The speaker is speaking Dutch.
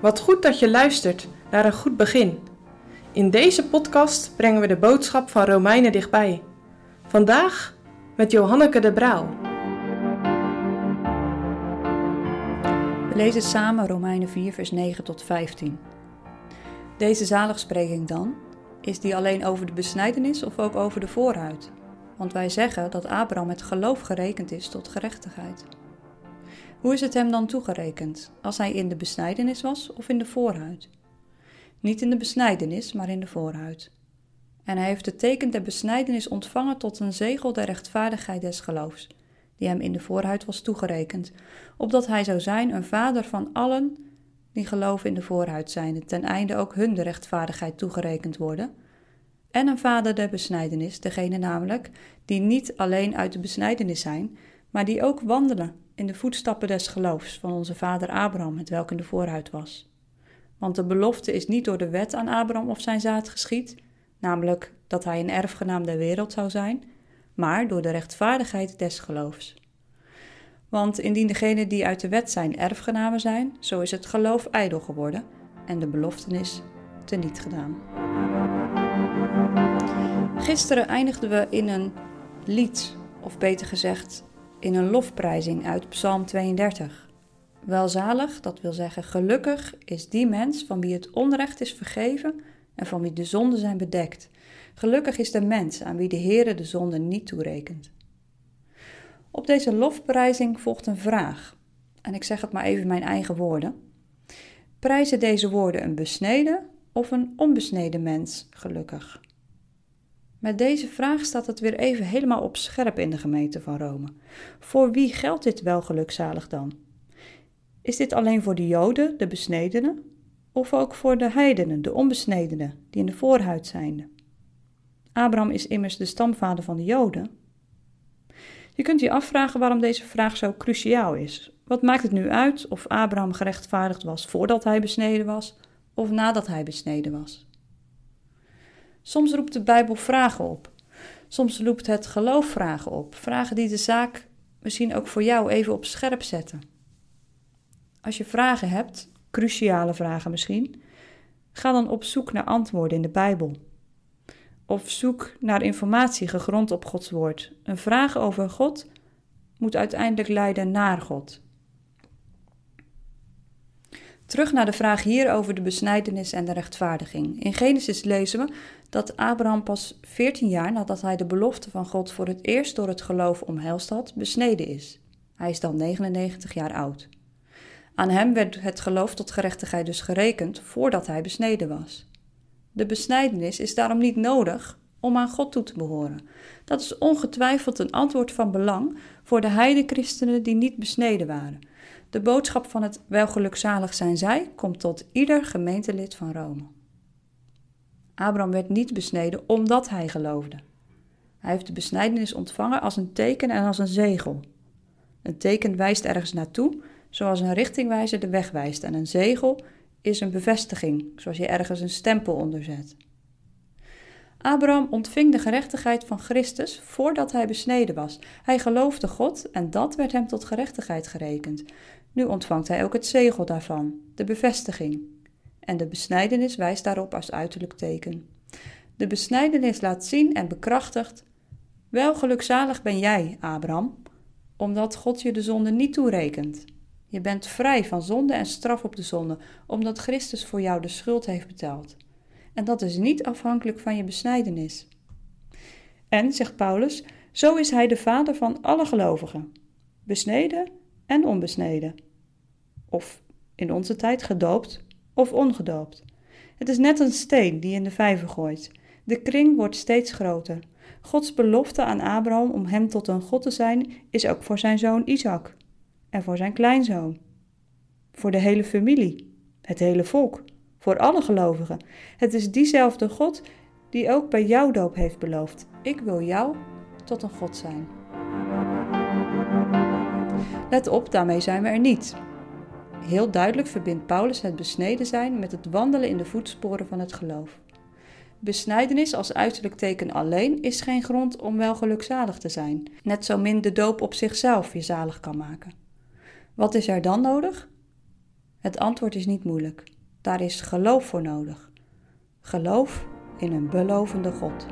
Wat goed dat je luistert naar een goed begin. In deze podcast brengen we de boodschap van Romeinen dichtbij. Vandaag met Johanneke de Brouw. We lezen samen Romeinen 4, vers 9 tot 15. Deze zaligspreking dan, is die alleen over de besnijdenis of ook over de voorhuid? Want wij zeggen dat Abraham met geloof gerekend is tot gerechtigheid. Hoe is het hem dan toegerekend, als hij in de besnijdenis was of in de voorhuid? Niet in de besnijdenis, maar in de voorhuid. En hij heeft het teken der besnijdenis ontvangen tot een zegel der rechtvaardigheid des geloofs, die hem in de voorhuid was toegerekend, opdat hij zou zijn een vader van allen die geloven in de voorhuid zijnde, ten einde ook hun de rechtvaardigheid toegerekend worden, en een vader der besnijdenis, degene namelijk die niet alleen uit de besnijdenis zijn, maar die ook wandelen in de voetstappen des geloofs van onze vader Abraham, met welke in de voorhuid was. Want de belofte is niet door de wet aan Abraham of zijn zaad geschied, namelijk dat hij een erfgenaam der wereld zou zijn, maar door de rechtvaardigheid des geloofs. Want indien degenen die uit de wet zijn erfgenamen zijn, zo is het geloof ijdel geworden en de beloftenis teniet gedaan. Gisteren eindigden we in een lied, of beter gezegd in een lofprijzing uit Psalm 32. Welzalig, dat wil zeggen gelukkig, is die mens van wie het onrecht is vergeven en van wie de zonden zijn bedekt. Gelukkig is de mens aan wie de Heere de zonde niet toerekent. Op deze lofprijzing volgt een vraag, en ik zeg het maar even mijn eigen woorden. Prijzen deze woorden een besneden of een onbesneden mens gelukkig? Met deze vraag staat het weer even helemaal op scherp in de gemeente van Rome. Voor wie geldt dit wel gelukzalig dan? Is dit alleen voor de Joden, de besnedenen, of ook voor de heidenen, de onbesnedenen, die in de voorhuid zijn? Abraham is immers de stamvader van de Joden. Je kunt je afvragen waarom deze vraag zo cruciaal is. Wat maakt het nu uit of Abraham gerechtvaardigd was voordat hij besneden was of nadat hij besneden was? Soms roept de Bijbel vragen op. Soms roept het geloof vragen op. Vragen die de zaak misschien ook voor jou even op scherp zetten. Als je vragen hebt, cruciale vragen misschien, ga dan op zoek naar antwoorden in de Bijbel. Of zoek naar informatie gegrond op Gods woord. Een vraag over God moet uiteindelijk leiden naar God. Terug naar de vraag hier over de besnijdenis en de rechtvaardiging. In Genesis lezen we dat Abraham pas 14 jaar nadat hij de belofte van God voor het eerst door het geloof omhelst had, besneden is. Hij is dan 99 jaar oud. Aan hem werd het geloof tot gerechtigheid dus gerekend voordat hij besneden was. De besnijdenis is daarom niet nodig om aan God toe te behoren. Dat is ongetwijfeld een antwoord van belang voor de heidenchristenen die niet besneden waren. De boodschap van het welgelukzalig zijn zij komt tot ieder gemeentelid van Rome. Abraham werd niet besneden omdat hij geloofde. Hij heeft de besnijdenis ontvangen als een teken en als een zegel. Een teken wijst ergens naartoe, zoals een richtingwijzer de weg wijst, en een zegel is een bevestiging, zoals je ergens een stempel onderzet. Abraham ontving de gerechtigheid van Christus voordat hij besneden was. Hij geloofde God en dat werd hem tot gerechtigheid gerekend. Nu ontvangt hij ook het zegel daarvan, de bevestiging. En de besnijdenis wijst daarop als uiterlijk teken. De besnijdenis laat zien en bekrachtigt: Wel gelukzalig ben jij, Abraham, omdat God je de zonde niet toerekent. Je bent vrij van zonde en straf op de zonde, omdat Christus voor jou de schuld heeft betaald. En dat is niet afhankelijk van je besnijdenis. En, zegt Paulus, zo is hij de vader van alle gelovigen, besneden en onbesneden. Of in onze tijd gedoopt of ongedoopt. Het is net een steen die in de vijver gooit. De kring wordt steeds groter. Gods belofte aan Abraham om hem tot een God te zijn is ook voor zijn zoon Isaac en voor zijn kleinzoon. Voor de hele familie, het hele volk, voor alle gelovigen. Het is diezelfde God die ook bij jouw doop heeft beloofd: Ik wil jou tot een God zijn. Let op, daarmee zijn we er niet. Heel duidelijk verbindt Paulus het besneden zijn met het wandelen in de voetsporen van het geloof. Besnijdenis als uiterlijk teken alleen is geen grond om wel gelukzalig te zijn, net zo min de doop op zichzelf je zalig kan maken. Wat is er dan nodig? Het antwoord is niet moeilijk. Daar is geloof voor nodig. Geloof in een belovende God.